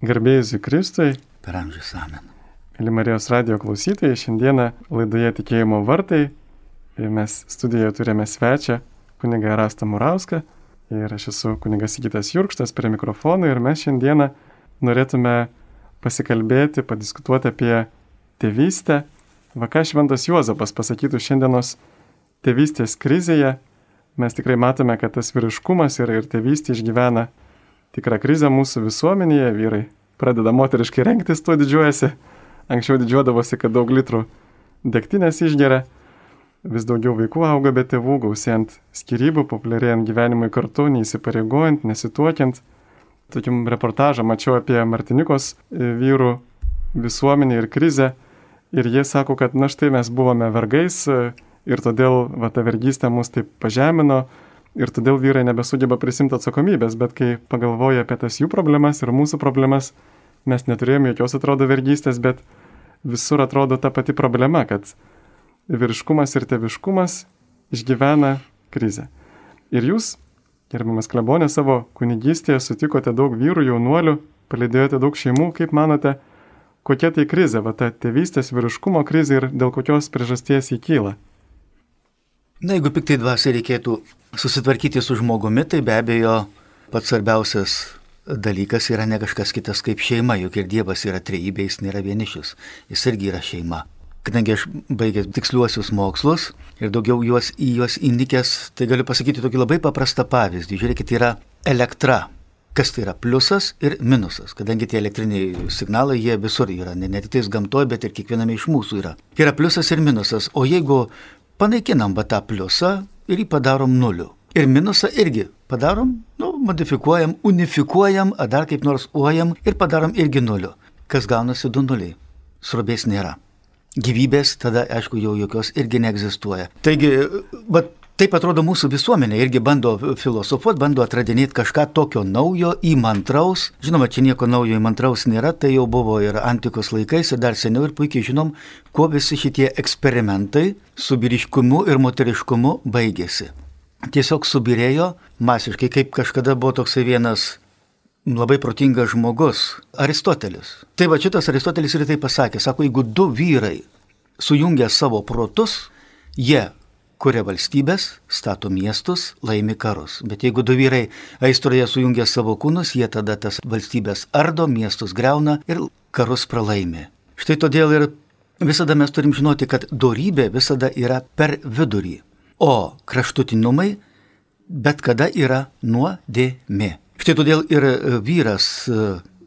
Garbėjus Kristui, per amžius amen. Mėly Marijos radio klausytojai, šiandieną laidoje tikėjimo vartai mes studijoje turime svečią kunigą Rastą Murauską ir aš esu kunigas Sigitas Jurkštas prie mikrofono ir mes šiandieną norėtume pasikalbėti, padiskutuoti apie tėvystę. Va ką Šventas Juozapas pasakytų šiandienos tėvystės krizėje, mes tikrai matome, kad tas vyriškumas ir, ir tėvystė išgyvena tikrą krizę mūsų visuomenėje, vyrai pradeda moteriškai rengtis, tuo didžiuojasi. Anksčiau didžiuodavosi, kad daug litrų degtinės išgeria, vis daugiau vaikų auga be tėvų, gausėjant skirybų, populiarėjant gyvenimui kartu, neįsipareigojant, nesituokiant. Tokiam reportažą mačiau apie Martinikos e, vyrų visuomenę ir krizę. Ir jie sako, kad na štai mes buvome vergais e, ir todėl va, ta vergystė mus taip pažemino, ir todėl vyrai nebesugeba prisimti atsakomybės, bet kai pagalvoja apie tas jų problemas ir mūsų problemas, mes neturėjome jokios atrodo vergystės, bet visur atrodo ta pati problema, kad vyriškumas ir teviškumas išgyvena krizę. Ir jūs, gerbiamas klebonė, savo kunigystėje sutikote daug vyrų, jaunuolių, palidėjote daug šeimų, kaip manote, kokia tai krizė, va ta tėvystės vyriškumo krizė ir dėl kokios priežasties jį kyla? Na, jeigu piktai dvasiai reikėtų susitvarkyti su žmogumi, tai be abejo pats svarbiausias dalykas yra ne kažkas kitas kaip šeima, juk ir Dievas yra trejybė, jis nėra vienišis, jis irgi yra šeima. Kadangi aš baigęs tiksliuosius mokslus ir daugiau juos į juos indikęs, tai galiu pasakyti tokį labai paprastą pavyzdį. Žiūrėkit, yra elektra. Kas tai yra pliusas ir minusas, kadangi tie elektriniai signalai jie visur yra, ne, ne tik tais gamtoje, bet ir kiekviename iš mūsų yra. Yra pliusas ir minusas, o jeigu panaikinam va tą pliusą ir jį padarom nuliu. Ir minusą irgi padarom, nu, modifikuojam, unifikuojam, ar dar kaip nors uojam ir padarom irgi nuliu. Kas gaunasi du nuliai? Srobės nėra. Gyvybės tada, aišku, jau jokios irgi neegzistuoja. Taigi, va Taip atrodo mūsų visuomenė irgi bando filosofuoti, bando atradinėti kažką tokio naujo, įmantraus. Žinoma, čia nieko naujo įmantraus nėra, tai jau buvo ir antikos laikais, ir dar seniau, ir puikiai žinom, kuo visi šitie eksperimentai su vyriškumu ir moteriškumu baigėsi. Tiesiog subirėjo masiškai, kaip kažkada buvo toksai vienas labai protingas žmogus - Aristotelis. Tai va šitas Aristotelis ir tai pasakė, sako, jeigu du vyrai sujungia savo protus, jie kuria valstybės, stato miestus, laimi karus. Bet jeigu du vyrai aistroje sujungia savo kūnus, jie tada tas valstybės ardo, miestus greuna ir karus pralaimi. Štai todėl ir visada mes turim žinoti, kad dorybė visada yra per vidurį, o kraštutinumai bet kada yra nuodėmė. Štai todėl ir vyras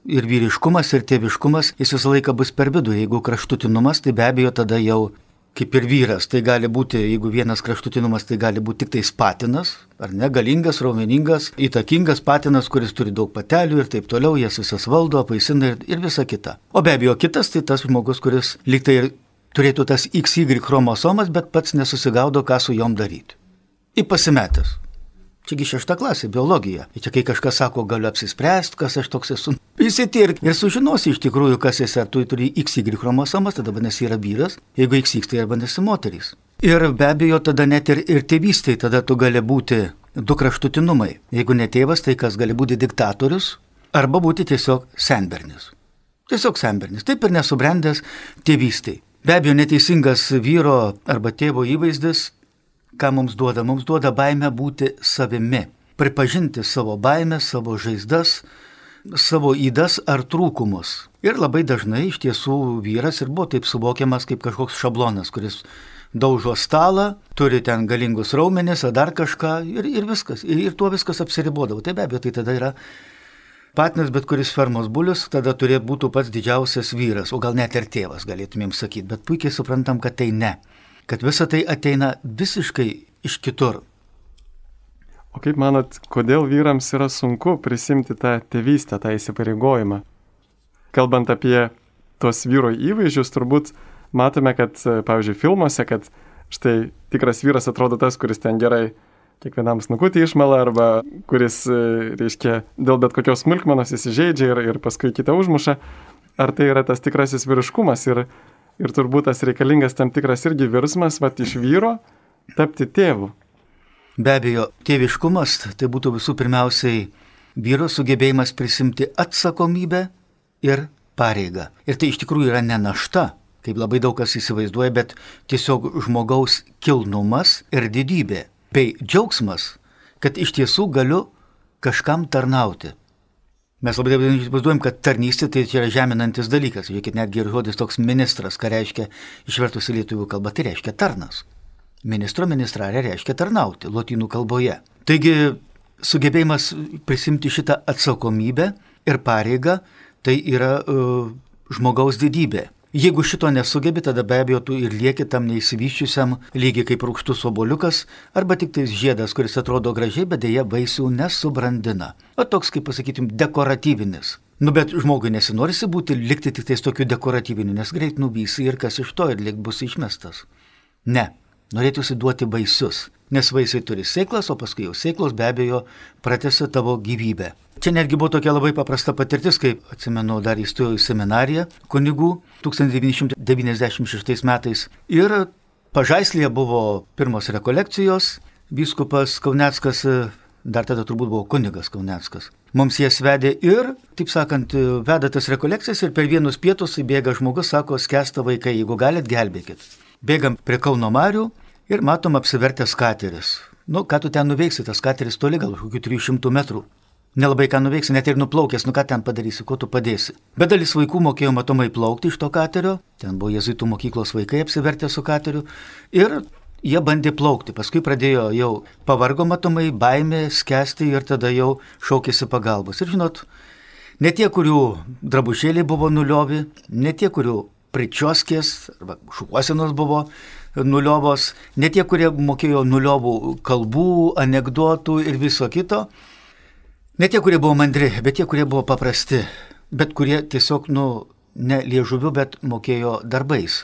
ir vyriškumas, ir tėviškumas, jis visą laiką bus per vidurį. Jeigu kraštutinumas, tai be abejo tada jau kaip ir vyras. Tai gali būti, jeigu vienas kraštutinumas, tai gali būti tik tai patinas, ar ne, galingas, raumeningas, įtakingas patinas, kuris turi daug patelių ir taip toliau, jas visas valdo, apaisina ir, ir visa kita. O be abejo, kitas tai tas žmogus, kuris liktai ir turėtų tas XY chromosomas, bet pats nesusigaudo, ką su jom daryti. Į pasimetęs. Čiagi šešta klasė, biologija. Ir čia kai kažkas sako, galiu apsispręsti, kas aš toks esu. Įsitirk ir sužinosi iš tikrųjų, kas esi. Ar tu turi XY chromosomas, tada vadinasi yra vyras, jeigu XX tai vadinasi moteris. Ir be abejo, tada net ir, ir tėvystėje, tada tu gali būti du kraštutinumai. Jeigu ne tėvas, tai kas gali būti diktatorius arba būti tiesiog senbernis. Tiesiog senbernis, taip ir nesubrendęs tėvystėje. Be abejo, neteisingas vyro arba tėvo įvaizdis ką mums duoda? Mums duoda baimę būti savimi, pripažinti savo baimę, savo žaizdas, savo įdas ar trūkumus. Ir labai dažnai iš tiesų vyras ir buvo taip suvokiamas kaip kažkoks šablonas, kuris daužo stalą, turi ten galingus raumenis ar dar kažką ir, ir viskas. Ir, ir tuo viskas apsiribodavo. Tai be abejo, tai tada yra patinas, bet kuris fermos bulius, tada turėtų būti pats didžiausias vyras, o gal net ir tėvas galėtumėm sakyti, bet puikiai suprantam, kad tai ne kad visa tai ateina visiškai iš kitur. O kaip manot, kodėl vyrams yra sunku prisimti tą tėvystę, tą įsipareigojimą? Kalbant apie tos vyro įvaizdžius, turbūt matome, kad, pavyzdžiui, filmuose, kad štai tikras vyras atrodo tas, kuris ten gerai kiekvienam snukutį išmala arba kuris, reiškia, dėl bet kokios smulkmenos įsižeidžia ir, ir paskui kitą užmuša. Ar tai yra tas tikrasis vyriškumas ir Ir turbūt tas reikalingas tam tikras irgi virsmas, va, iš vyro tapti tėvu. Be abejo, tėviškumas tai būtų visų pirmiausiai vyro sugebėjimas prisimti atsakomybę ir pareigą. Ir tai iš tikrųjų yra ne našta, kaip labai daug kas įsivaizduoja, bet tiesiog žmogaus kilnumas ir didybė, bei džiaugsmas, kad iš tiesų galiu kažkam tarnauti. Mes labai dabar įsivaizduojam, kad tarnystė tai yra žeminantis dalykas. Žiūrėkit, netgi ir žodis toks ministras, ką reiškia išvertus į lietuvių kalbą, tai reiškia tarnas. Ministro ministrarė reiškia tarnauti lotynų kalboje. Taigi sugebėjimas prisimti šitą atsakomybę ir pareigą, tai yra uh, žmogaus didybė. Jeigu šito nesugebi, tada be abejo tu ir lieki tam neįsivyščiusiam, lygiai kaip rūkštus oboliukas, arba tik tais žiedas, kuris atrodo gražiai, bet dėja vaisių nesubrandina. O toks, kaip pasakytum, dekoratyvinis. Nu bet žmogui nesinorisi būti, likti tik tais tokiu dekoratyviniu, nes greit nuvysi ir kas iš to ir lik bus išmestas. Ne, norėtųsi duoti vaisius, nes vaisiai turi sėklas, o paskui jau sėklos be abejo pratesa tavo gyvybę. Čia netgi buvo tokia labai paprasta patirtis, kaip atsimenu, dar įstojau į seminariją kunigų 1996 metais. Ir pažaislėje buvo pirmos rekolekcijos, biskupas Kauneckas, dar tada turbūt buvo kunigas Kauneckas. Mums jas vedė ir, taip sakant, veda tas rekolekcijas ir per vienus pietus įbėga žmogus, sako, skęsta vaikai, jeigu galit, gelbėkit. Bėgam prie Kauno Marių ir matom apsivertęs kateris. Nu, ką tu ten nuveiksi, tas kateris toli gal kokių 300 metrų nelabai ką nuveiksi, net ir nuplaukęs, nu ką ten padarysi, ko tu padėsi. Bet dalis vaikų mokėjo matomai plaukti iš to katerio, ten buvo jezuitų mokyklos vaikai apsivertę su kateriu ir jie bandė plaukti, paskui pradėjo jau pavargo matomai, baimė, skesti ir tada jau šaukėsi pagalbos. Ir žinot, ne tie, kurių drabužėliai buvo nuliovi, ne tie, kurių pričioskės arba šukuosenos buvo nuliovos, ne tie, kurie mokėjo nuliovų kalbų, anegdotų ir viso kito, Ne tie, kurie buvo mandri, bet tie, kurie buvo paprasti, bet kurie tiesiog, nu, ne liežuviu, bet mokėjo darbais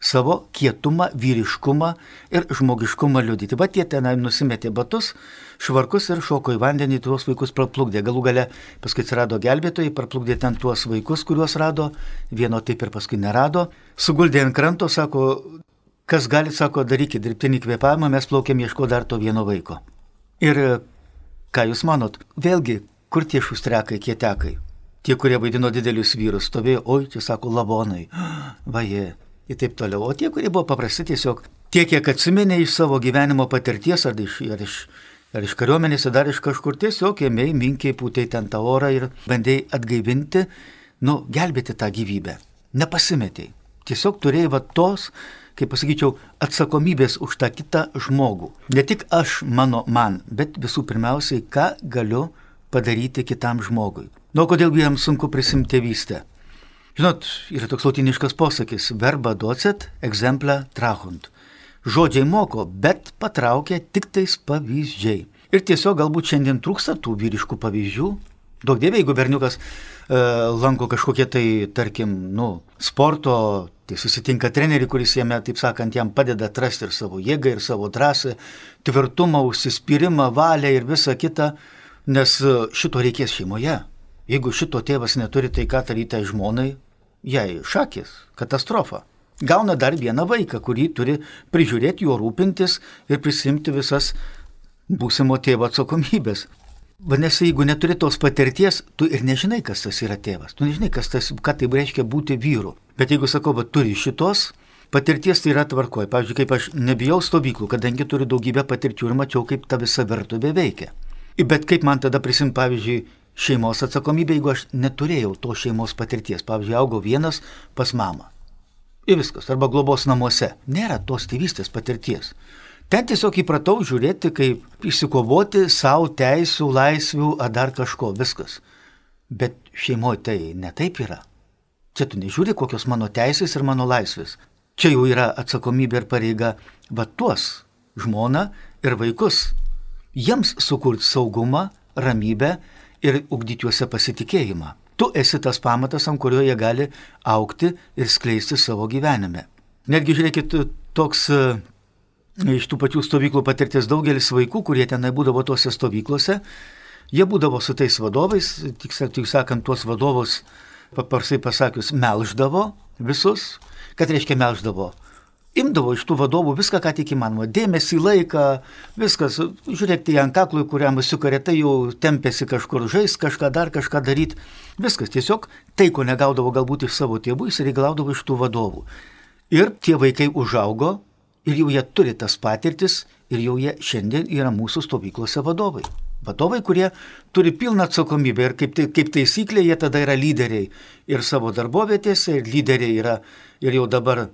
savo kietumą, vyriškumą ir žmogiškumą liudyti. Bet jie tenai nusimetė batus, švarkus ir šoko į vandenį, tuos vaikus praplukdė. Galų gale paskui atsirado gelbėtojai, praplukdė ten tuos vaikus, kuriuos rado, vieno taip ir paskui nerado. Suguldė ant kranto, sako, kas gali, sako, darykit dirbtinį kvėpavimą, mes plaukėm ieško dar to vieno vaiko. Ir Ką Jūs manot? Vėlgi, kur tie šustrekai, kietekai? Tie, kurie vaidino didelius vyrus, stovėjo, oi, čia sako, lavonai, vaje, ir taip toliau. O tie, kurie buvo paprasti tiesiog, tiek, kiek atsimenė iš savo gyvenimo patirties, ar iš, ar iš, ar iš kariuomenės, ar iš kažkur, tiesiog ėmėjai, minkiai, pūtėjai ten tą orą ir bandėjai atgaivinti, nu, gelbėti tą gyvybę. Nepasimetėjai. Tiesiog turėjai va tos kaip pasakyčiau, atsakomybės už tą kitą žmogų. Ne tik aš, mano, man, bet visų pirmiausiai, ką galiu padaryti kitam žmogui. Nu, kodėl jiems sunku prisimti tėvystę? Žinot, yra toks lautiniškas posakis - verba docet, exempla trahunt. Žodžiai moko, bet patraukia tik tais pavyzdžiai. Ir tiesiog galbūt šiandien trūksta tų vyriškų pavyzdžių. Daug dievė, jeigu berniukas e, lanko kažkokie tai, tarkim, nu, sporto Tai susitinka trenerių, kuris jame, taip sakant, jam padeda atrasti ir savo jėgą, ir savo drąsą, tvirtumą, užsispyrimą, valią ir visą kitą, nes e, šito reikės šeimoje. Jeigu šito tėvas neturi, tai ką daryti žmonai, jai šakės, katastrofa. Gauna dar vieną vaiką, kurį turi prižiūrėti, juo rūpintis ir prisimti visas būsimo tėvo atsakomybės. Vadinasi, jeigu neturi tos patirties, tu ir nežinai, kas tas yra tėvas. Tu nežinai, kas tas, ką tai reiškia būti vyru. Bet jeigu sakau, kad turi šitos patirties, tai yra tvarkoje. Pavyzdžiui, kaip aš nebijau stovyklų, kadangi turiu daugybę patirčių ir mačiau, kaip ta visa virtuvė veikia. Bet kaip man tada prisim, pavyzdžiui, šeimos atsakomybė, jeigu aš neturėjau to šeimos patirties. Pavyzdžiui, augau vienas pas mamą. Ir viskas. Arba globos namuose. Nėra tos tėvystės patirties. Ten tiesiog įpratau žiūrėti, kaip išsikovoti savo teisų, laisvių ar dar kažko, viskas. Bet šeimoje tai netaip yra. Čia tu nežiūri, kokios mano teisės ir mano laisvės. Čia jau yra atsakomybė ir pareiga, va tuos žmoną ir vaikus. Jiems sukurti saugumą, ramybę ir ugdyti juose pasitikėjimą. Tu esi tas pamatas, ant kurio jie gali aukti ir skleisti savo gyvenime. Netgi žiūrėkit, toks iš tų pačių stovyklų patirties daugelis vaikų, kurie tenai būdavo tose stovyklose, jie būdavo su tais vadovais, tik, tik sakant, tuos vadovus, paprastai pasakius, melždavo visus, kad reiškia melždavo. imdavo iš tų vadovų viską, ką tik įmanoma. Dėmesį, laiką, viskas. Žiūrėkite į ant kaklų, kuriam sukarė, tai jau tempėsi kažkur žais, kažką dar, kažką daryti. Viskas. Tiesiog tai, ko negaudavo galbūt iš savo tėvų, jis reikalaudavo iš tų vadovų. Ir tie vaikai užaugo ir jau jie turi tas patirtis ir jau jie šiandien yra mūsų stovyklose vadovai. Vadovai, kurie turi pilną atsakomybę ir kaip, tai, kaip taisyklė jie tada yra lyderiai ir savo darbovietėse, ir lyderiai yra ir jau dabar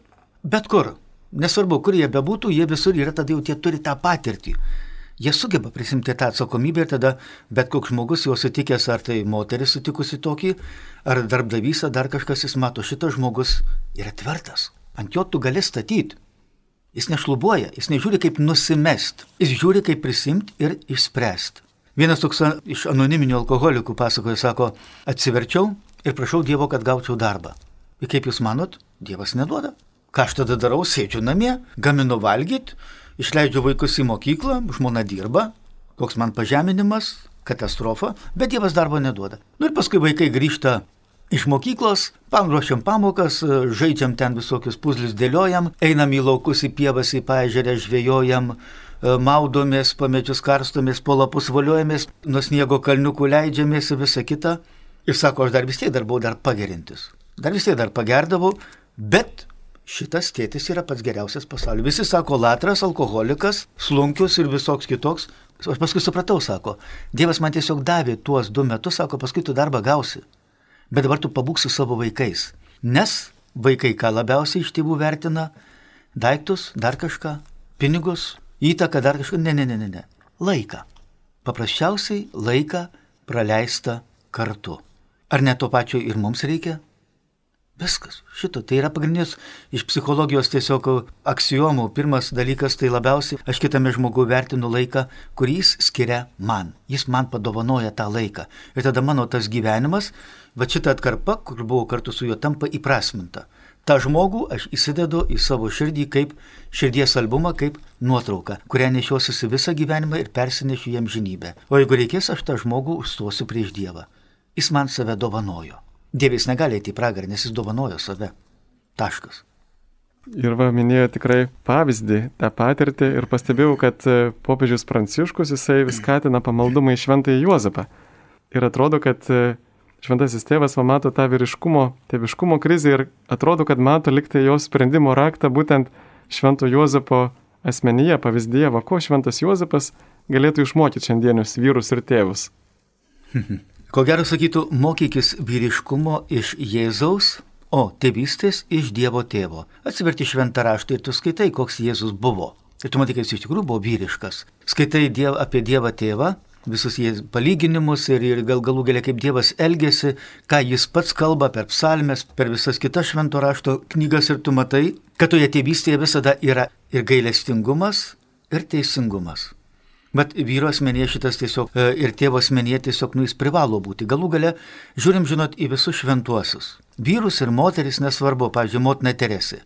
bet kur. Nesvarbu, kur jie bebūtų, jie visur yra, tada jau tie turi tą patirtį. Jie sugeba prisimti tą atsakomybę ir tada bet koks žmogus jau sutikęs, ar tai moteris sutikusi tokį, ar darbdavys, ar dar kažkas, jis mato, šitas žmogus yra tvirtas. Ant jo tu gali statyti. Jis nešlubuoja, jis nežiūri kaip nusimest, jis žiūri kaip prisimti ir išspręsti. Vienas toks iš anoniminių alkoholikų pasakoja, sako, atsiverčiau ir prašau Dievo, kad gaučiau darbą. Ir kaip jūs manot, Dievas neduoda. Ką aš tada darau, sėdžiu namie, gaminu valgyti, išleidžiu vaikus į mokyklą, žmona dirba, koks man pažeminimas, katastrofa, bet Dievas darbo neduoda. Nu ir paskui vaikai grįžta iš mokyklos, panruošiam pamokas, žaidžiam ten visokius puzlius dėliojam, einam į laukus, į pievas, į paežerę, žvėjojam, maudomės, pamečius karstomės, po lapus valiuojamės, nuo sniego kalniukų leidžiamės ir visa kita. Ir sako, aš dar vis tiek dar buvau dar pagerintis. Dar vis tiek dar pagerdavau, bet šitas tėtis yra pats geriausias pasaulyje. Visi sako, latras, alkoholikas, slunkius ir visoks kitoks. Aš paskui supratau, sako, Dievas man tiesiog davė tuos du metus, sako, paskui tu darbą gausi. Bet dabar tu pabūksi savo vaikais. Nes vaikai ką labiausiai iš tėvų vertina - daiktus, dar kažką, pinigus, įtaką, dar kažką. Ne, ne, ne, ne, ne. Laiką. Paprasčiausiai laiką praleista kartu. Ar ne to pačio ir mums reikia? Viskas. Šito. Tai yra pagrindinis iš psichologijos tiesiog aksijomų. Pirmas dalykas tai labiausiai aš kitame žmogui vertinu laiką, kurį jis skiria man. Jis man padovanoja tą laiką. Ir tada mano tas gyvenimas, va šita atkarpa, kur buvau kartu su juo, tampa įprasminta. Ta žmogų aš įsidedu į savo širdį kaip širdies albumą, kaip nuotrauką, kurią nešiosiu visą gyvenimą ir persinešiu jam žinybę. O jeigu reikės, aš tą žmogų užstosiu prieš Dievą. Jis man save dovanojo. Dievas negali eiti į pragarą, nes jis dovanojo save. Taškas. Ir va minėjo tikrai pavyzdį, tą patirtį ir pastebėjau, kad e, popiežius Pranciškus jisai vis skatina pamaldumą į šventąjį Juozapą. Ir atrodo, kad e, šventasis tėvas pamato tą vyriškumo, tėviškumo krizę ir atrodo, kad mato liktai jo sprendimo raktą būtent švento Juozapo asmenyje, pavyzdyje, va ko šventas Juozapas galėtų išmokyti šiandienius vyrus ir tėvus. Ko gero sakytų, mokykis vyriškumo iš Jėzaus, o tėvystės iš Dievo tėvo. Atsiverti šventą raštą ir tu skaitai, koks Jėzus buvo. Ir tu matai, kad jis iš tikrųjų buvo vyriškas. Skaitai diev, apie Dievą tėvą, visus jie palyginimus ir, ir gal galų galia kaip Dievas elgesi, ką jis pats kalba per psalmes, per visas kitas švento rašto knygas ir tu matai, kad toje tėvystėje visada yra ir gailestingumas, ir teisingumas. Bet vyro asmenyje šitas tiesiog e, ir tėvo asmenyje tiesiog, nu, jis privalo būti. Galų gale, žiūrim, žinot, į visus šventuosius. Vyrus ir moteris nesvarbu, pavyzdžiui, motina Teresė,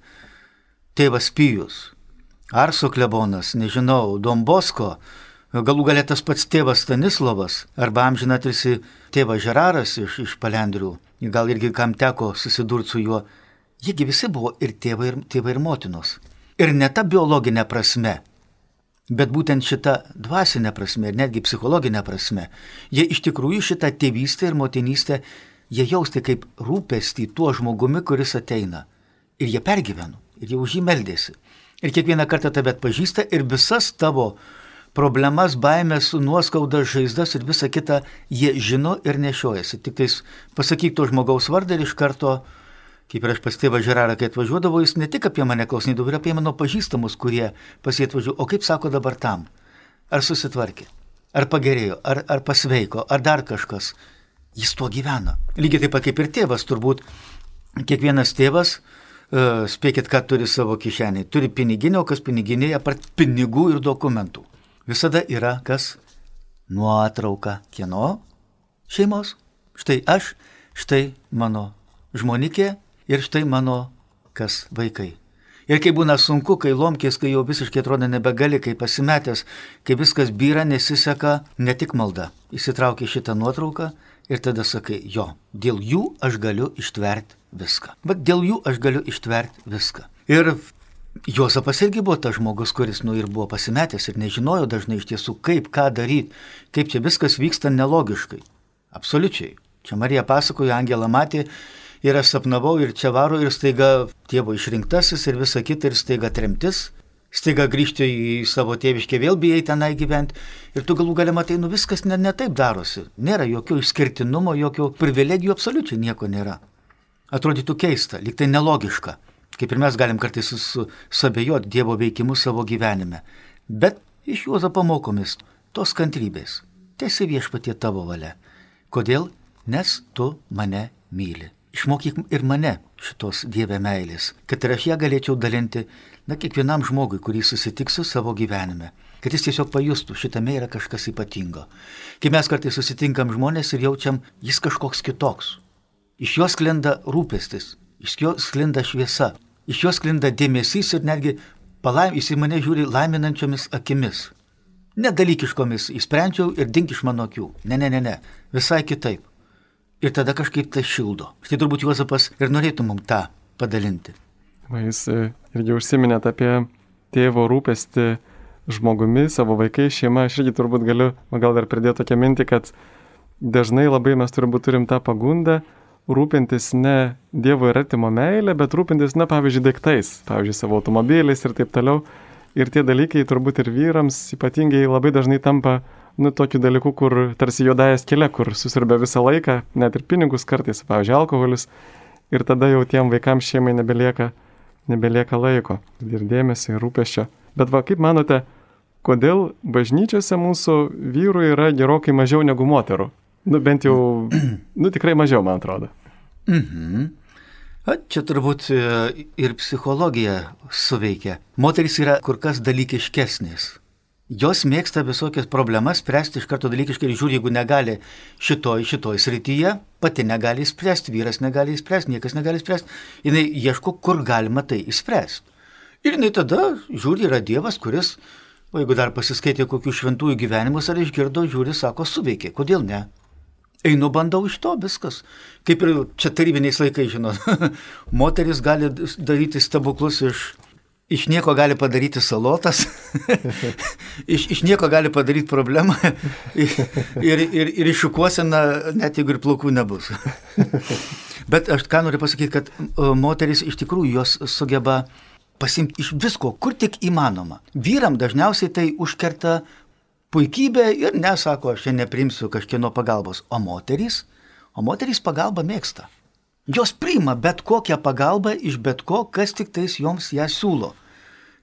tėvas Pijus, Arso klebonas, nežinau, Dombosko, galų gale tas pats tėvas Stanislavas, arba amžinatrisi tėvas Žeraras iš, iš Palendrių, gal irgi kam teko susidurti su juo, jiegi visi buvo ir tėvai, ir tėvai, ir motinos. Ir ne ta biologinė prasme, Bet būtent šita dvasinė prasme ir netgi psichologinė prasme, jie iš tikrųjų šitą tėvystę ir motinystę, jie jausti kaip rūpestį tuo žmogumi, kuris ateina. Ir jie pergyveno, ir jie už jį meldėsi. Ir kiekvieną kartą tave atpažįsta ir visas tavo problemas, baimės, nuoskaudas, žaizdas ir visa kita jie žino ir nešiojasi. Tik tais pasakyk to žmogaus vardą ir iš karto Kaip ir aš pas tėvą Žerarą, kai atvažiuodavau, jis ne tik apie mane klausinėdavo, ir apie mano pažįstamus, kurie pasietvadžiu, o kaip sako dabar tam? Ar susitvarkė? Ar pagerėjo? Ar, ar pasveiko? Ar dar kažkas? Jis tuo gyvena. Lygiai taip pat kaip ir tėvas, turbūt kiekvienas tėvas, uh, spėkit, ką turi savo kišenėje. Turi piniginę, o kas piniginėje, apart pinigų ir dokumentų. Visada yra kas? Nuotrauka. Kieno? Šeimos. Štai aš, štai mano žmonikė Ir štai mano kas vaikai. Ir kai būna sunku, kai lomkės, kai jau visiškai atrodo nebegali, kai pasimetęs, kai viskas byra, nesiseka, ne tik malda. Įsitraukia šitą nuotrauką ir tada sakai, jo, dėl jų aš galiu ištverti viską. Bet dėl jų aš galiu ištverti viską. Ir Juozapas irgi buvo tas žmogus, kuris nu ir buvo pasimetęs ir nežinojo dažnai iš tiesų, kaip ką daryti, kaip čia viskas vyksta nelogiškai. Absoliučiai. Čia Marija pasakojo, Angelą matė ir aš sapnavau ir čia varo ir staiga tėvo išrinktasis ir visa kita ir staiga tremtis. Staiga grįžti į savo tėviškę, vėl bijai tenai gyventi ir tu galų galę matai, nu viskas ne, ne taip darosi. Nėra jokio išskirtinumo, jokio privilegijų, absoliučiai nieko nėra. Atrodytų keista, lyg tai nelogiška kaip ir mes galim kartais susabėjoti Dievo veikimu savo gyvenime. Bet iš Juozo pamokomis tos kantrybės. Tiesi viešpatie tavo valia. Kodėl? Nes tu mane myli. Išmokyk ir mane šitos Dieve meilės, kad ir aš ją galėčiau dalinti, na, kiekvienam žmogui, kurį susitiksiu savo gyvenime. Kad jis tiesiog pajustų, šitame yra kažkas ypatingo. Kai mes kartais susitinkam žmonės ir jaučiam, jis kažkoks kitoks. Iš jos sklinda rūpestis, iš jos sklinda šviesa, iš jos sklinda dėmesys ir netgi palaim, jis į mane žiūri laiminančiomis akimis. Nedalykiškomis, įsprendžiau ir dink iš mano akių. Ne, ne, ne, ne, visai kitaip. Ir tada kažkaip tai šildo. Štai turbūt Juozapas ir norėtų mums tą padalinti. Va, jūs e, irgi užsiminėt apie tėvo rūpestį žmogumi, savo vaikais, šeima. Aš irgi turbūt galiu, gal dar pridėti tokią mintį, kad dažnai labai mes turbūt turim tą pagundą rūpintis ne Dievo ir artimo meilė, bet rūpintis, na, pavyzdžiui, daiktais, pavyzdžiui, savo automobiliais ir taip toliau. Ir tie dalykai turbūt ir vyrams ypatingai labai dažnai tampa, nu, tokiu dalyku, kur tarsi juodąją skėlę, kur susirbe visą laiką, net ir pinigus kartais, pavyzdžiui, alkoholis. Ir tada jau tiem vaikams šeimai nebelieka, nebelieka laiko ir dėmesio ir rūpeščio. Bet va, kaip manote, kodėl bažnyčiose mūsų vyrų yra gerokai mažiau negu moterų? Nu, bent jau, nu, tikrai mažiau, man atrodo. Mhm. Čia turbūt e, ir psichologija suveikia. Moteris yra kur kas dalykiškesnės. Jos mėgsta visokias problemas spręsti iš karto dalykiškai ir žiūri, jeigu negali šitoj, šitoj srityje, pati negali spręsti, vyras negali spręsti, niekas negali spręsti, jinai ieško, kur galima tai išspręsti. Ir jinai tada žiūri, yra Dievas, kuris, o jeigu dar pasiskaitė kokių šventųjų gyvenimus ar išgirdo, žiūri, sako, suveikė, kodėl ne? Einu bandau iš to viskas. Kaip ir čia tarybiniais laikais, žinot, moteris gali daryti stebuklus iš, iš nieko gali padaryti salotas, iš, iš nieko gali padaryti problemą ir, ir, ir, iššukuosina, net jeigu ir plaukų nebus. Bet aš ką noriu pasakyti, kad moteris iš tikrųjų jos sugeba pasimti iš visko, kur tik įmanoma. Vyram dažniausiai tai užkerta puikybė ir nesako, aš čia neprimsiu kažkieno pagalbos. O moterys, o moterys pagalbą mėgsta. Jos priima bet kokią pagalbą iš bet ko, kas tik tais joms ją siūlo.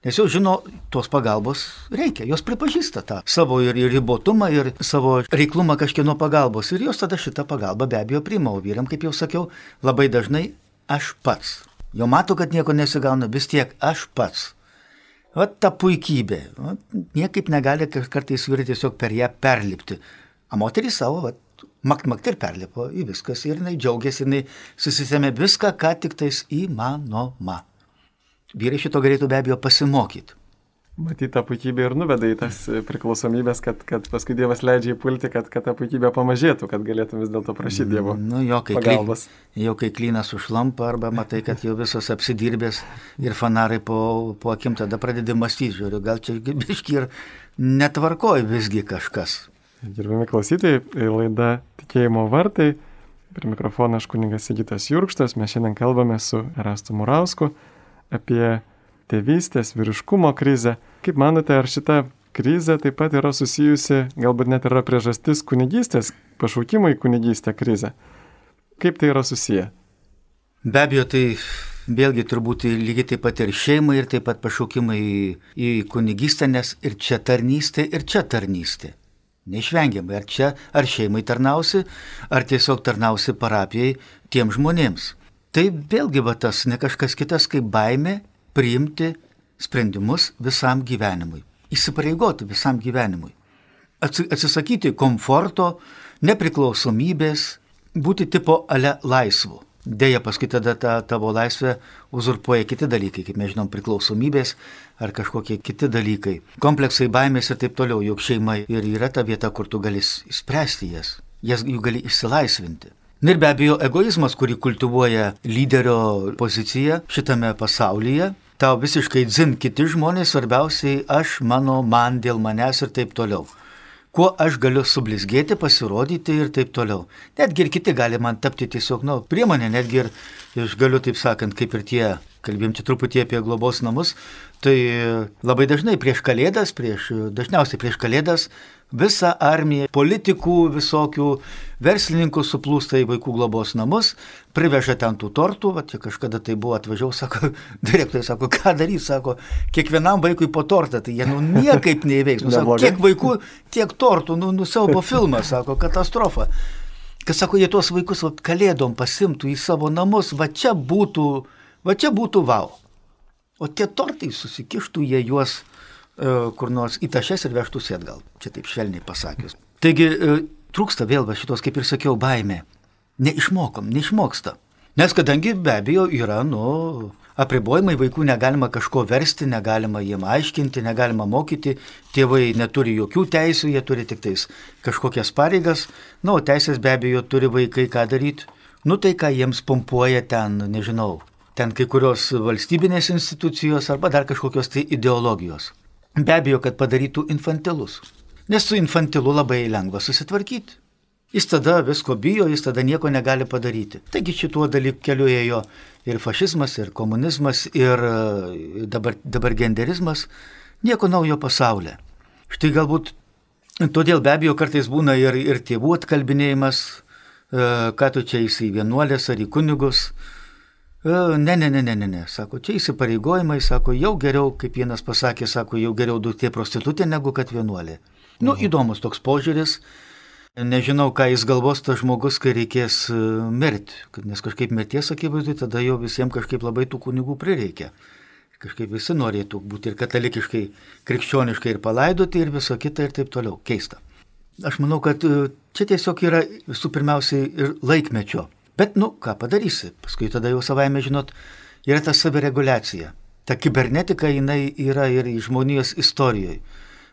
Nes jau žino, tos pagalbos reikia, jos pripažįsta tą savo ir ribotumą, ir savo reiklumą kažkieno pagalbos. Ir jos tada šitą pagalbą be abejo priima, o vyram, kaip jau sakiau, labai dažnai aš pats. Jau matau, kad nieko nesigauna, vis tiek aš pats. O ta puikybė. O, niekaip negali kartais vyrai tiesiog per ją perlipti. O moteris savo, va, makt makt ir perlipo į viskas ir jinai džiaugiasi, jinai susisėmė viską, ką tik tais įmanoma. Vyrai šito galėtų be abejo pasimokyti. Matyt, ta puikybė ir nuveda į tas priklausomybės, kad, kad paskui Dievas leidžia įpulti, kad, kad ta puikybė pamažėtų, kad galėtum vis dėlto prašyti Dievo. Nu, jo, kai pagalbos. Kly, jau kai klynas užlampa arba matai, kad jau visos apsidirbės ir fanarai po, po akim tada pradedi mąstyti, žiūriu, gal čia biški ir netvarkoji visgi kažkas. Gerbimi klausytojai, laida Tikėjimo vartai. Prie mikrofono aš kuningas Sigitas Jurkštas, mes šiandien kalbame su Erastu Murausku apie tėvystės, vyriškumo krizę. Kaip manote, ar šita krizė taip pat yra susijusi, galbūt net yra priežastis kunigystės, pašaukimo į kunigystę krizę? Kaip tai yra susiję? Be abejo, tai vėlgi turbūt lygiai taip pat ir šeimai, ir taip pat pašaukimai į, į kunigystę, nes ir čia tarnystė, ir čia tarnystė. Neišvengiamai, ar čia, ar šeimai tarnausi, ar tiesiog tarnausi parapijai tiem žmonėms. Tai vėlgi va tas ne kažkas kitas kaip baime priimti sprendimus visam gyvenimui, įsipareigoti visam gyvenimui, atsisakyti komforto, nepriklausomybės, būti tipo ale laisvu. Deja, paskui tada ta tavo laisvė uzurpuoja kiti dalykai, kaip mes žinom, priklausomybės ar kažkokie kiti dalykai. Kompleksai, baimės ir taip toliau, juk šeima ir yra ta vieta, kur tu gali spręsti jas, jas jų gali išsilaisvinti. Na ir be abejo, egoizmas, kurį kultivuoja lyderio pozicija šitame pasaulyje, tau visiškai dzin kiti žmonės, svarbiausiai aš, mano, man, dėl manęs ir taip toliau. Kuo aš galiu sublizgėti, pasirodyti ir taip toliau. Netgi ir kiti gali man tapti tiesiog, na, nu, priemonė, netgi ir aš galiu, taip sakant, kaip ir tie, kalbėjom čia truputį apie globos namus, tai labai dažnai prieš kalėdas, prieš, dažniausiai prieš kalėdas visa armija politikų, visokių verslininkų suplūsta į vaikų globos namus, priveža ten tų tortų, va, čia kažkada tai buvo atvažiavau, sako, direktorius sako, ką darys, sako, kiekvienam vaikui po tortą, tai jie nu niekaip neįveiks. Nu, sako, kiek vaikų, tiek tortų, nu, nusiaubo filmas, sako, katastrofa. Kas sako, jie tuos vaikus va, kalėdom pasimtų į savo namus, va čia būtų, va čia būtų vau. O tie tortai susikištų, jie juos E, kur nors į tašes ir vežtųsi atgal. Čia taip švelniai pasakius. Taigi e, trūksta vėl va šitos, kaip ir sakiau, baimė. Neišmokom, neišmoksta. Nes kadangi be abejo yra, nu, apribojimai, vaikų negalima kažko versti, negalima jiem aiškinti, negalima mokyti, tėvai neturi jokių teisų, jie turi tik tais kažkokias pareigas, na, nu, o teisės be abejo turi vaikai ką daryti. Nu tai ką jiems pompuoja ten, nežinau, ten kai kurios valstybinės institucijos arba dar kažkokios tai ideologijos. Be abejo, kad padarytų infantilus. Nes su infantilu labai lengva susitvarkyti. Jis tada visko bijo, jis tada nieko negali padaryti. Taigi šituo dalyku keliu ėjo ir fašizmas, ir komunizmas, ir e, dabar, dabar genderizmas. Nieko naujo pasaulyje. Štai galbūt todėl be abejo kartais būna ir, ir tėvų atkalbinėjimas, e, ką tu čia įsi vienuolės ar į kunigus, ne, ne, ne, ne, ne, ne, sako, čia įsipareigojimai, sako, jau geriau, kaip vienas pasakė, sako, jau geriau duktė prostitutė negu kad vienuolė. Nu, mhm. įdomus toks požiūris, nežinau, ką jis galvos tas žmogus, kai reikės e, mirti, nes kažkaip mirties akivaizdu, tada jau visiems kažkaip labai tų kunigų prireikia. Kažkaip visi norėtų būti ir katalikiškai, krikščioniškai ir palaidoti ir viso kita ir taip toliau. Keista. Aš manau, kad e, čia tiesiog yra visų pirmiausiai ir laikmečio Bet, nu, ką padarysi, paskui tada jau savaime, žinot, yra ta savireguliacija. Ta kibernetika jinai yra ir žmonijos istorijoje.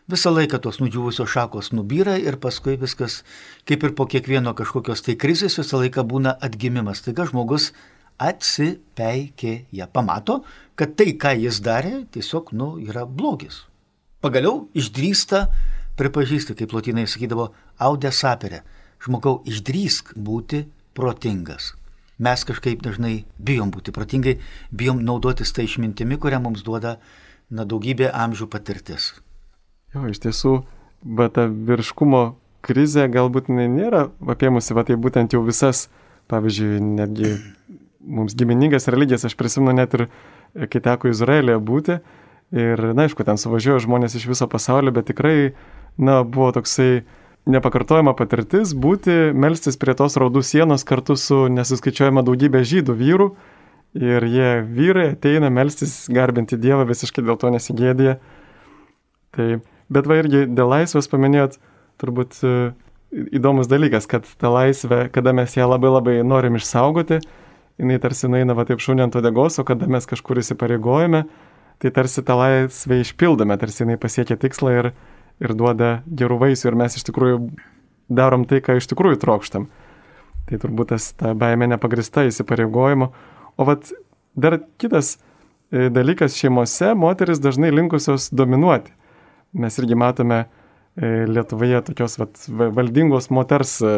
Visą laiką tos nudžiūvusios šakos nubyra ir paskui viskas, kaip ir po kiekvieno kažkokios tai krizės, visą laiką būna atgimimas. Taigi žmogus atsipeikė, jie pamato, kad tai, ką jis darė, tiesiog, nu, yra blogis. Pagaliau išdrįsta, pripažįsta, kaip lotinai sakydavo, audė saperė. Žmogau, išdrįsk būti protingas. Mes kažkaip dažnai bijom būti protingai, bijom naudotis tą išmintimi, kurią mums duoda na, daugybė amžių patirtis. Jo, iš tiesų, bet ta virškumo krizė galbūt nėra apėmusi, va tai būtent jau visas, pavyzdžiui, netgi mums giminingas religijas, aš prisimenu net ir, kai teko Izraelėje būti, ir, na, aišku, ten suvažiuoja žmonės iš viso pasaulio, bet tikrai, na, buvo toksai nepakartojama patirtis būti, melstis prie tos raudų sienos kartu su nesuskaičiuojama daugybė žydų vyrų. Ir jie vyrai ateina melstis, garbinti Dievą, visiškai dėl to nesigėdė. Tai, bet va irgi dėl laisvės paminėjot, turbūt e, įdomus dalykas, kad ta laisvė, kada mes ją labai labai norim išsaugoti, jinai tarsi eina va taip šūnė ant odegos, o kada mes kažkur įsipareigojame, tai tarsi tą laisvę išpildome, tarsi jinai pasiekia tikslą ir, ir duoda gerų vaisių ir mes iš tikrųjų darom tai, ką iš tikrųjų trokštam. Tai turbūt tas ta baime nepagrista įsipareigojimo. O vat dar kitas e, dalykas šeimose, moteris dažnai linkusios dominuoti. Mes irgi matome e, Lietuvoje tokios vat, valdingos moters e,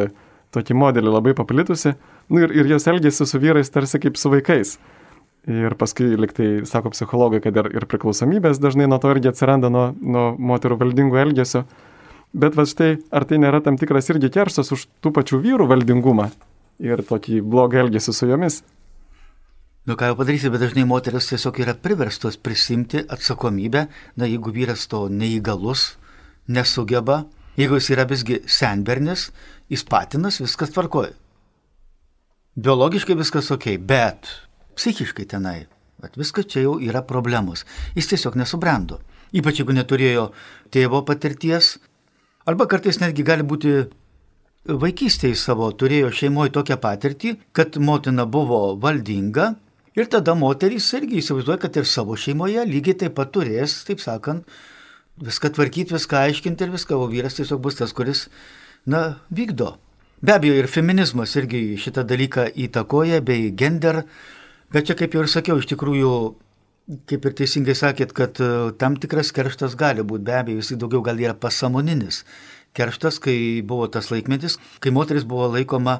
tokį modelį labai paplitusi. Nu, ir, ir jos elgesi su vyrais tarsi kaip su vaikais. Ir paskui, liktai, sako psichologai, kad ir, ir priklausomybės dažnai nuo to irgi atsiranda nuo, nuo moterų valdingų elgesio. Bet va štai, ar tai nėra tam tikras irgi kerštas už tų pačių vyrų valdingumą ir tokį blogą elgesį su jomis? Nu ką jau padarysi, bet dažnai moteris tiesiog yra priverstos prisimti atsakomybę, na jeigu vyras to neįgalus, nesugeba, jeigu jis yra visgi senbernis, jis patinas, viskas tvarkoja. Biologiškai viskas ok, bet psichiškai tenai. Bet viskas čia jau yra problemos. Jis tiesiog nesubrendo. Ypač jeigu neturėjo tėvo patirties. Arba kartais netgi gali būti vaikystėje savo turėjo šeimoje tokią patirtį, kad motina buvo valdinga ir tada moterys irgi įsivaizduoja, kad ir savo šeimoje lygiai taip pat turės, taip sakant, viską tvarkyti, viską aiškinti ir viską, o vyras tiesiog bus tas, kuris, na, vykdo. Be abejo, ir feminizmas irgi šitą dalyką įtakoja, bei gender Bet čia, kaip jau ir sakiau, iš tikrųjų Kaip ir teisingai sakėt, kad e, tam tikras kerštas gali būti, be abejo, jis daugiau gal yra pasamoninis. Kerštas, kai buvo tas laikmetis, kai moteris buvo laikoma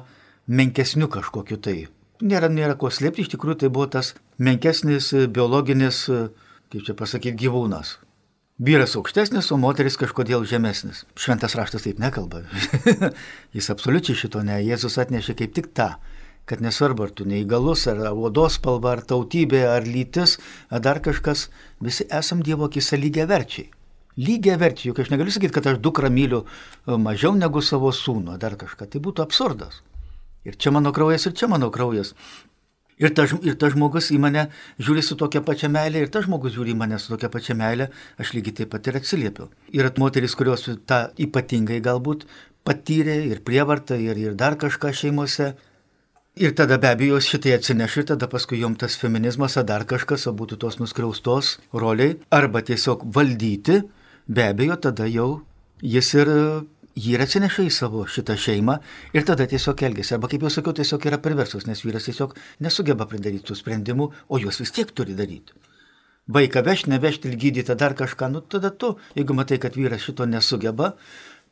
menkesniu kažkokiu tai. Nėra, nėra ko slėpti, iš tikrųjų tai buvo tas menkesnis e, biologinis, e, kaip čia pasakyti, gyvūnas. Vyras aukštesnis, o moteris kažkodėl žemesnis. Šventas raštas taip nekalba. Jis absoliučiai šito ne. Jėzus atnešė kaip tik tą kad nesvarbu, ar tu neįgalus, ar odos spalva, ar tautybė, ar lytis, ar dar kažkas, visi esam Dievo akise lygiai verčiai. Lygiai verčiai, juk aš negaliu sakyti, kad aš dukrą myliu e, mažiau negu savo sūnų, ar dar kažką, tai būtų absurdas. Ir čia mano kraujas, ir čia mano kraujas. Ir tas ta žmogus į mane žiūri su tokia pačia meilė, ir tas žmogus žiūri į mane su tokia pačia meilė, aš lygiai taip pat ir atsiliepiu. Yra moteris, kurios tą ypatingai galbūt patyrė ir prievartą, ir, ir dar kažką šeimose, Ir tada be abejo šitai atsineša ir tada paskui jom tas feminizmas ar dar kažkas, o būtų tos nuskriaustos roliai, arba tiesiog valdyti, be abejo tada jau jis ir jį ir atsineša į savo šitą šeimą ir tada tiesiog elgesi. Arba kaip jau sakiau, tiesiog yra perversus, nes vyras tiesiog nesugeba pridaryti tų sprendimų, o juos vis tiek turi daryti. Vaiką vežti, nevežti, gydyti, dar kažką, nu tada tu, jeigu matai, kad vyras šito nesugeba,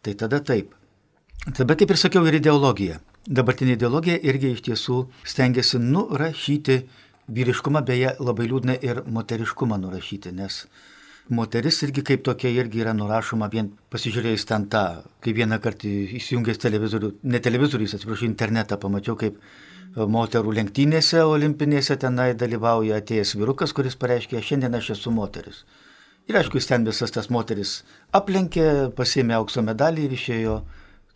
tai tada taip. Tada, kaip ir sakiau, ir ideologija. Dabartinė ideologija irgi iš tiesų stengiasi nurašyti vyriškumą, beje, labai liūdna ir moteriškumą nurašyti, nes moteris irgi kaip tokia irgi yra nurašoma vien pasižiūrėjus ten tą, kai vieną kartą įsijungęs televizorių, ne televizorius, atsiprašau, internetą pamačiau, kaip moterų lenktynėse olimpinėse tenai dalyvauja atėjęs vyrukas, kuris pareiškė, šiandien aš esu moteris. Ir aišku, jis ten visas tas moteris aplenkė, pasėmė aukso medalį ir išėjo,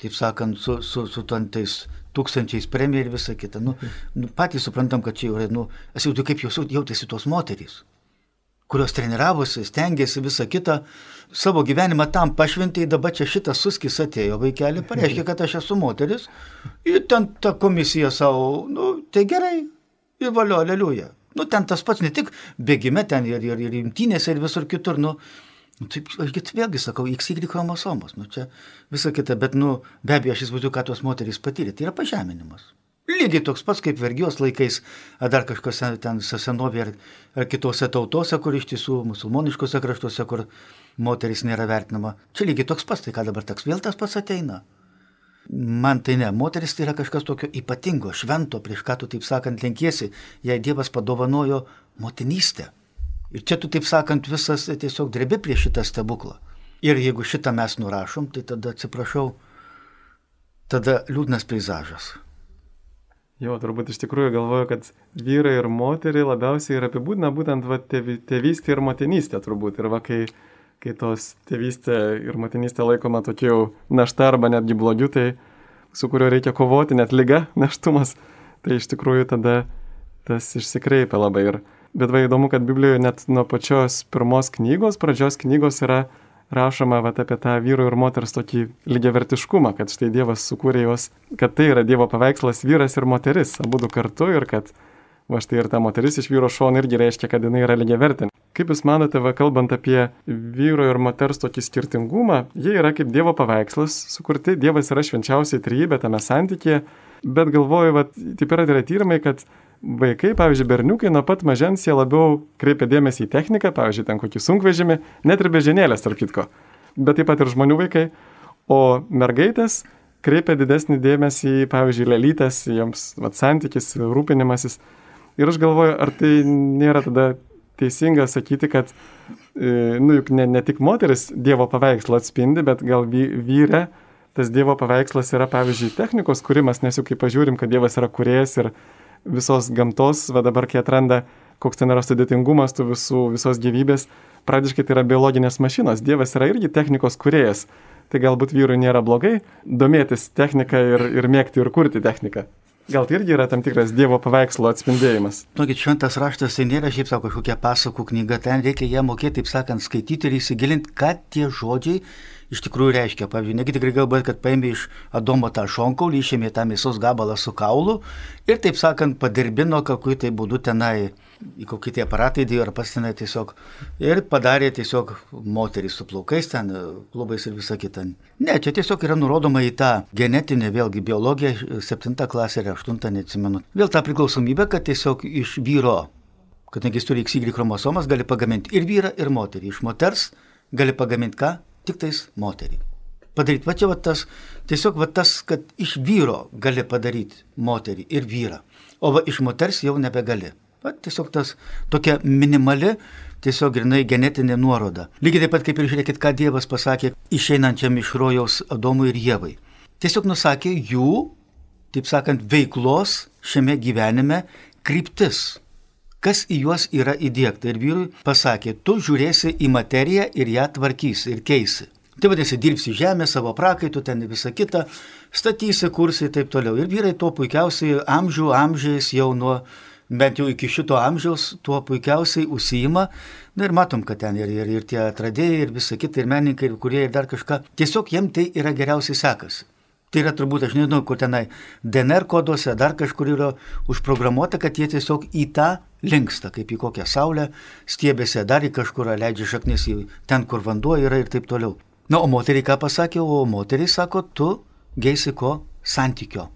taip sakant, su, su, su tais tūkstančiais premijų ir visa kita. Nu, nu, patys suprantam, kad čia jau yra, nu, aš jau kaip jos jautėsi tos moterys, kurios treniravosi, stengiasi visą kitą, savo gyvenimą tam pašventai, dabar čia šitas suskis atėjo vaikelį, pareiškia, kad aš esu moteris, ir ten ta komisija savo, nu, tai gerai, ir valio, aleliuja. Nu, ten tas pats ne tik bėgime, ten ir, ir, ir imtynėse, ir visur kitur, nu, Nu, taip, aš vėlgi sakau, XY chromosomos, nu čia visa kita, bet, nu, be abejo, aš įsivaizduoju, ką tos moterys patyrė, tai yra pažeminimas. Lygiai toks pats kaip vergijos laikais, ar dar kažkas ten senovė ar, ar kitose tautose, kur iš tiesų musulmoniškose kraštuose, kur moteris nėra vertinama. Čia lygiai toks pats, tai ką dabar toks vėl tas pats ateina. Man tai ne, moteris tai yra kažkas tokio ypatingo, švento, prieš ką tu taip sakant lenkiesi, jei Dievas padovanojo motinystę. Ir čia tu, taip sakant, visas tiesiog drebi prieš šitą stebuklą. Ir jeigu šitą mes nurašom, tai tada atsiprašau, tada liūdnas peizažas. Jo, turbūt iš tikrųjų galvoju, kad vyrai ir moteriai labiausiai ir apibūdina būtent va, tėvy, tėvystė ir motinystė turbūt. Ir va, kai, kai tos tėvystė ir motinystė laikoma tokiu jau našta arba netgi blogiu, tai su kuriuo reikia kovoti, net lyga neštumas, tai iš tikrųjų tada tas išsikreipia labai. Ir, Bet va įdomu, kad Biblijoje net nuo pačios pirmos knygos, pradžios knygos yra rašoma vat, apie tą vyru ir moters tokį lygiavertiškumą, kad štai Dievas sukūrė juos, kad tai yra Dievo paveikslas vyras ir moteris, abu du kartu ir kad va štai ir ta moteris iš vyro šono irgi reiškia, kad jinai yra lygiavertinė. Kaip Jūs manote, va kalbant apie vyro ir moters tokį skirtingumą, jie yra kaip Dievo paveikslas sukurti, Dievas yra švenčiausiai trybė tame santykėje, bet galvoju, va, taip yra, yra tyrimai, kad vaikai, pavyzdžiui, berniukai nuo pat mažens jie labiau kreipia dėmesį į techniką, pavyzdžiui, ten kokį sunkvežimį, net ir bežinėlės, tarp kitko, bet taip pat ir žmonių vaikai, o mergaitės kreipia didesnį dėmesį į, pavyzdžiui, lelytės, joms vat, santykis, rūpinimasis. Ir aš galvoju, ar tai nėra tada teisinga sakyti, kad, e, nu juk ne, ne tik moteris Dievo paveikslą atspindi, bet gal vy, vyre tas Dievo paveikslas yra, pavyzdžiui, technikos kūrimas, nes juk kai pažiūrim, kad Dievas yra kuriejas ir visos gamtos, va dabar kai atranda, koks ten yra sudėtingumas tų visų, visos gyvybės, pradžiškai tai yra biologinės mašinos. Dievas yra irgi technikos kuriejas. Tai galbūt vyrui nėra blogai domėtis techniką ir, ir mėgti ir kurti techniką. Gal tai irgi yra tam tikras Dievo paveikslo atspindėjimas. Tokį šventas raštas tai nėra šiaip sako kažkokia pasakų knyga, ten reikia ją mokėti, taip sakant, skaityti ir įsigilinti, ką tie žodžiai iš tikrųjų reiškia. Pavyzdžiui, negi tikrai galbūt, kad paėmė iš Adomo tą šonkaulį, išėmė tą mėsos gabalą su kaulu ir, taip sakant, padirbino kokiu tai būdu tenai, į kokį tai aparatą įdėjo ar pastinai tiesiog ir padarė tiesiog moterį su plaukais ten, klubais ir visa kita. Ne, čia tiesiog yra nurodoma į tą genetinę, vėlgi biologiją, septintą klasę ir aštuntą, neatsimenu. Vėl tą priklausomybę, kad tiesiog iš vyro kadangi jis turi XY chromosomas, gali pagaminti ir vyrą, ir moterį. Iš moters gali pagaminti ką? Tik tais moterį. Padaryti, va čia va tas, tiesiog va tas, kad iš vyro gali padaryti moterį ir vyrą, o va iš moters jau nebegali. Va, tiesiog tas tokia minimali, tiesiog grinai genetinė nuoroda. Lygiai taip pat kaip ir žiūrėkit, ką Dievas pasakė išeinančiam iš rojaus Adomui ir Jėvai. Tiesiog nusakė jų, taip sakant, veiklos šiame gyvenime kryptis kas į juos yra įdėkta. Ir vyrui pasakė, tu žiūrėsi į materiją ir ją tvarkysi ir keisi. Tai vadinasi, dirbsi žemę, savo prakaitų, ten visą kitą, statysi, kursi ir taip toliau. Ir vyrai to puikiausiai amžių amžiais jau nuo, bent jau iki šito amžiaus, tuo puikiausiai užsijima. Na ir matom, kad ten ir, ir, ir tie atradėjai, ir visa kita, ir menininkai, ir kurie, ir dar kažką. Tiesiog jiem tai yra geriausiai sekasi. Tai yra turbūt, aš nežinau, kur tenai DNR koduose, dar kažkur yra užprogramuota, kad jie tiesiog į tą linksta, kaip į kokią saulę, stiebėse dar į kažkur leidžia šaknis į ten, kur vanduo yra ir taip toliau. Na, o moteriai ką pasakė, o moteriai sako, tu geisi ko santykio.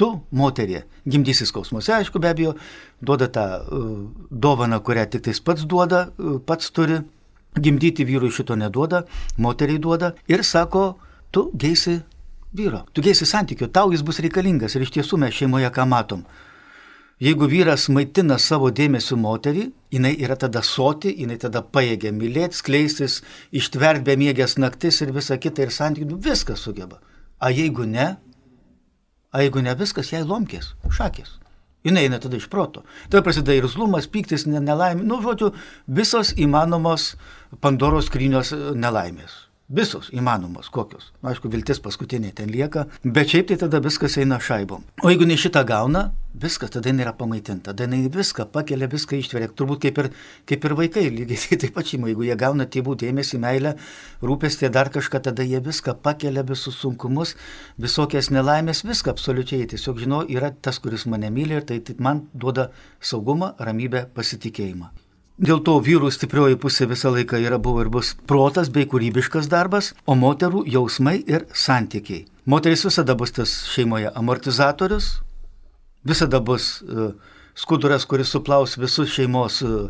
Tu, moterie, gimdysi skausmuose, aišku, be abejo, duoda tą uh, dovaną, kurią tik tais pats duoda, uh, pats turi, gimdyti vyrui šito neduoda, moteriai duoda ir sako, tu geisi vyro. Tu gėsi santykių, tau jis bus reikalingas. Ir iš tiesų mes šeimoje ką matom. Jeigu vyras maitina savo dėmesį moterį, jinai yra tada soti, jinai tada paėgia mylėti, skleistis, ištverti be mėgės naktis ir visa kita ir santykių, nu, viską sugeba. A jeigu ne, a jeigu ne viskas, jai lomkės, šakės. Jis eina tada iš proto. Tada prasideda ir zlumas, pyktis, nelaimė, nu, žodžiu, visos įmanomos Pandoros skrynios nelaimės. Visos įmanomos kokios. Nu, aišku, viltis paskutinė ten lieka, bet šiaip tai tada viskas eina šaibom. O jeigu ne šitą gauna, viskas tada nėra pamaitinta, tada jinai viską pakelia, viską ištveria. Turbūt kaip ir, kaip ir vaikai, lygiai taip pat šeima, jeigu jie gauna tėvų dėmesį, meilę, rūpestį, dar kažką, tada jie viską pakelia, visus sunkumus, visokias nelaimės, viską absoliučiai. Tiesiog žinau, yra tas, kuris mane myli ir tai, tai man duoda saugumą, ramybę, pasitikėjimą. Dėl to vyrų stiprioji pusė visą laiką yra buvo ir bus protas bei kūrybiškas darbas, o moterų jausmai ir santykiai. Moteris visada bus tas šeimoje amortizatorius, visada bus uh, skuduras, kuris suplaus visus šeimos uh,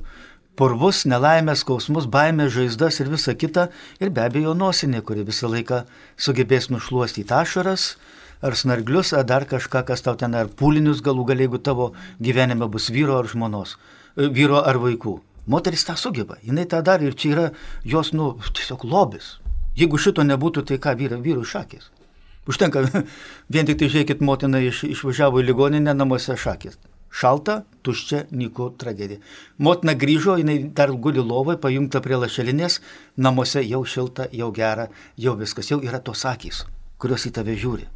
purvus, nelaimės, skausmus, baimės, žaizdas ir visa kita, ir be abejo nosinė, kuri visą laiką sugebės nušluostyti ašaras, ar snarglius, ar dar kažką, kas tau ten, ar pūlinius galų galiai, jeigu tavo gyvenime bus vyro ar žmonos, e, vyro ar vaikų. Moteris tą sugeba, jinai tą daro ir čia yra jos, nu, tiesiog lobis. Jeigu šito nebūtų, tai ką vyra, vyrų šakės. Užtenka, vien tik tai žiūrėkit, motina iš, išvažiavo į ligoninę, namuose šakės. Šalta, tuščia, nyku tragedija. Motina grįžo, jinai dar guli lovai, pajungta prie lašelinės, namuose jau šilta, jau gera, jau viskas, jau yra tos akys, kurios į tave žiūri.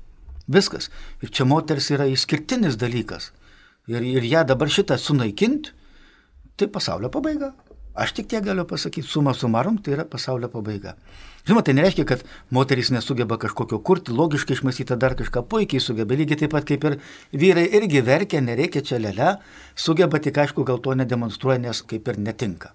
Viskas. Ir čia moters yra išskirtinis dalykas. Ir, ir ją dabar šitą sunaikinti, tai pasaulio pabaiga. Aš tik tiek galiu pasakyti, suma sumarum, tai yra pasaulio pabaiga. Žinoma, tai nereiškia, kad moteris nesugeba kažkokio kurti, logiškai išmastyti dar kažką puikiai sugeba, lygiai taip pat kaip ir vyrai irgi verkia, nereikia čia lėlę, sugeba tik aišku, gal to nedemonstruoja, nes kaip ir netinka.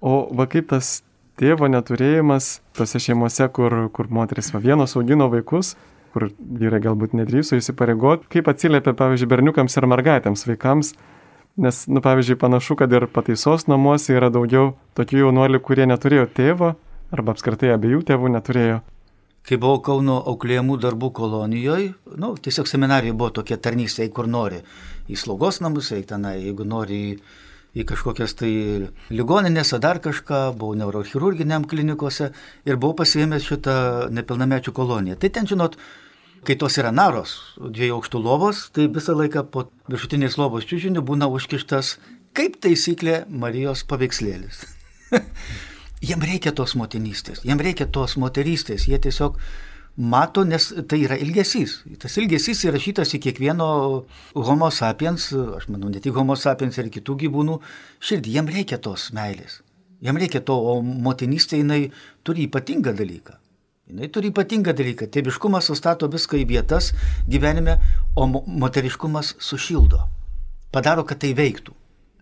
O va kaip tas tėvo neturėjimas tose šeimose, kur, kur moteris va vienos augino vaikus, kur vyrai galbūt nedrįso įsipareigoti, kaip atsiliepia, pavyzdžiui, berniukams ir mergaitėms vaikams, Nes, nu, pavyzdžiui, panašu, kad ir pataisos namuose yra daugiau tokių jaunuolių, kurie neturėjo tėvo arba apskritai abiejų tėvų neturėjo. Kai buvau Kauno auklėjimų darbų kolonijoje, nu, tiesiog seminarijoje buvo tokie tarnystė, kur nori. Į slaugos namus, eik tenai, jeigu nori į, į kažkokias tai ligoninės ar dar kažką, buvau neurochirurginiam klinikose ir buvau pasiėmęs šitą nepilnamečių koloniją. Tai ten, žinot, Kai tos yra naros, dviejų aukštų lovos, tai visą laiką po viršutinės lovos čiūžinių būna užkištas, kaip taisyklė, Marijos paveikslėlis. jiem reikia tos motinystės, jiem reikia tos moterystės, jie tiesiog mato, nes tai yra ilgesys. Tas ilgesys įrašytas į kiekvieno homo sapiens, aš manau, ne tik homo sapiens ir kitų gyvūnų širdį, jiem reikia tos meilės. Jam reikia to, o motinystė jinai turi ypatingą dalyką. Jis turi ypatingą dalyką. Tėviškumas sustato viską į vietas gyvenime, o moteriškumas sušildo. Padaro, kad tai veiktų.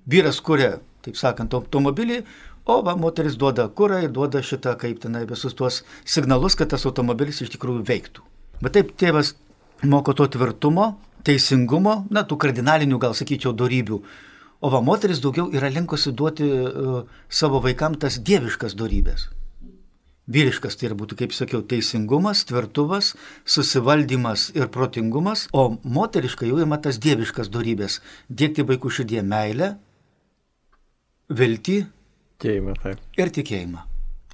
Vyras kuria, taip sakant, automobilį, o va, moteris duoda kurą ir duoda šitą, kaip tenai, visus tuos signalus, kad tas automobilis iš tikrųjų veiktų. Bet taip tėvas moko to tvirtumo, teisingumo, na, tų kardinalinių, gal sakyčiau, darybių. O va moteris daugiau yra linkusi duoti uh, savo vaikams tas dieviškas darybės. Vyriškas tai būtų, kaip sakiau, teisingumas, tvirtumas, susivaldymas ir protingumas, o moteriška jau ima tas dieviškas darybės - dėkti vaikų širdie meilę, viltį Tikėjimą, taip. ir tikėjimą.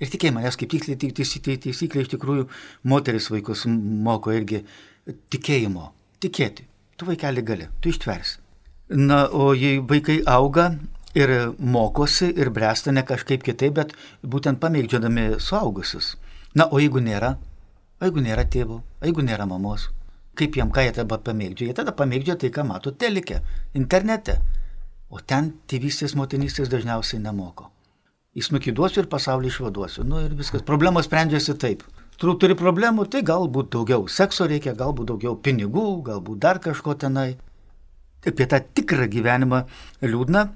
Ir tikėjimą, nes kaip taisyklė, taisyklė, taisyklė iš tikrųjų moteris vaikus moko irgi tikėjimo, tikėti. Tu vaikelį gali, tu ištversi. Na, o jei vaikai auga ir mokosi ir bręsta ne kažkaip kitaip, bet būtent pamėgdžiodami suaugusius. Na, o jeigu nėra, o jeigu nėra tėvų, o jeigu nėra mamos, kaip jam ką jie tada pamėgdžia? Jie tada pamėgdžia tai, ką mato telike, internete. O ten tėvystės, motinystės dažniausiai nemoko. Įsmukį duosiu ir pasaulį išvaduosiu. Nu ir viskas. Problemos sprendžiasi taip. Tu turi problemų, tai galbūt daugiau sekso reikia, galbūt daugiau pinigų, galbūt dar kažko tenai apie tą tikrą gyvenimą liūdna.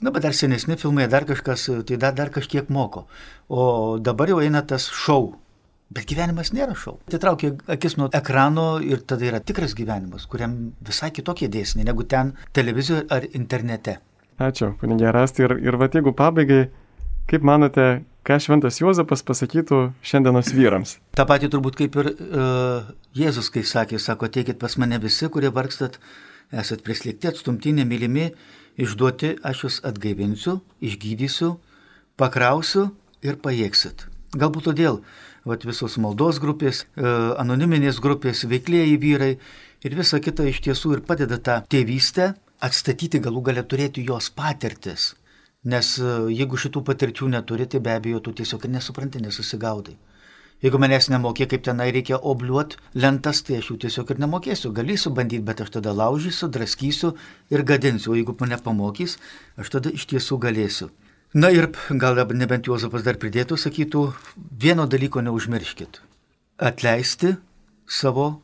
Na, bet dar senesni filmai, dar kažkas, tai dar, dar kažkiek moko. O dabar jau eina tas šau. Bet gyvenimas nėra šau. Tai traukia akis nuo ekrano ir tada yra tikras gyvenimas, kuriam visai kitokie dėsniai negu ten televizijoje ar internete. Ačiū, kunigė Rasti. Ir, ir va, jeigu pabaigai, kaip manote, ką šventas Juozapas pasakytų šiandienos vyrams? Ta pati turbūt kaip ir uh, Jėzus, kai sakė, sako, teikit pas mane visi, kurie vargstat, esat prislėgti, atstumti, nemylimi, išduoti, aš jūs atgaivinsiu, išgydysiu, pakrausiu ir pajėgsit. Galbūt todėl vat, visos maldos grupės, e, anoniminės grupės, veiklėjai vyrai ir visa kita iš tiesų ir padeda tą tėvystę atstatyti galų galę turėti jos patirtis. Nes e, jeigu šitų patirčių neturi, tai be abejo tu tiesiog nesupranti, nesusigaudai. Jeigu manęs nemokė, kaip tenai reikia obliuot lentas, tai aš jų tiesiog ir nemokėsiu. Galėsiu bandyti, bet aš tada laužysiu, draskysiu ir gadinsiu. O jeigu mane pamokys, aš tada iš tiesų galėsiu. Na ir gal nebent Juozapas dar pridėtų, sakytų, vieno dalyko neužmirškit. Atleisti savo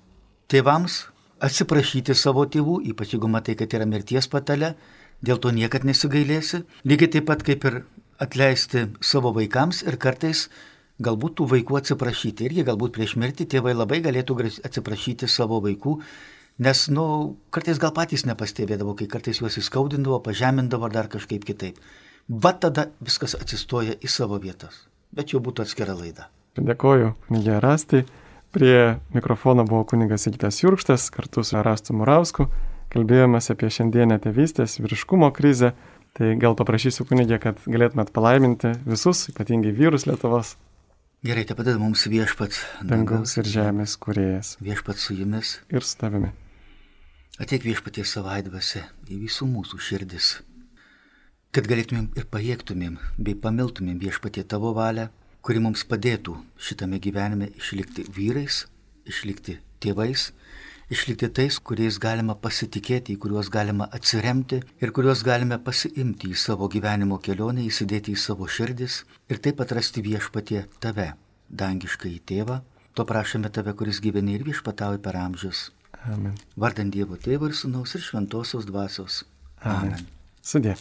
tėvams, atsiprašyti savo tėvų, ypač jeigu matai, kad yra mirties patale, dėl to niekad nesigailėsi. Lygiai taip pat kaip ir atleisti savo vaikams ir kartais galbūt tų vaikų atsiprašyti. Irgi galbūt prieš mirtį tėvai labai galėtų atsiprašyti savo vaikų, nes, nu, kartais gal patys nepastebėdavo, kai kartais juos įskaudindavo, pažemindavo ar dar kažkaip kitaip. Va tada viskas atsistoja į savo vietas. Bet jau būtų atskira laida. Dėkoju, kunigė Rastai. Prie mikrofono buvo kunigas Sigitas Jurkštas kartu su Rastu Murausku. Kalbėjomės apie šiandienę tėvystės vyriškumo krizę. Tai gal paprašysiu kunigė, kad galėtumėt palaiminti visus, ypatingai vyrus Lietuvos. Gerai, te padeda mums viešpats. Dangaus ir žemės kuriejas. Viešpats su jumis. Ir su tavimi. Ateik viešpatie savaitvase į visų mūsų širdis. Kad galėtumėm ir pajėgtumėm bei pamiltumėm viešpatie tavo valią, kuri mums padėtų šitame gyvenime išlikti vyrais, išlikti tėvais išlikti tais, kuriais galima pasitikėti, į kuriuos galima atsiremti ir kuriuos galime pasiimti į savo gyvenimo kelionę, įsidėti į savo širdis ir taip atrasti viešpatie tave, dangišką į tėvą. To prašome tave, kuris gyveni ir viešpatauji per amžius. Amen. Vardant Dievo Tėvą ir Sūnaus ir Šventosios Dvasios. Amen. Amen. Sudė.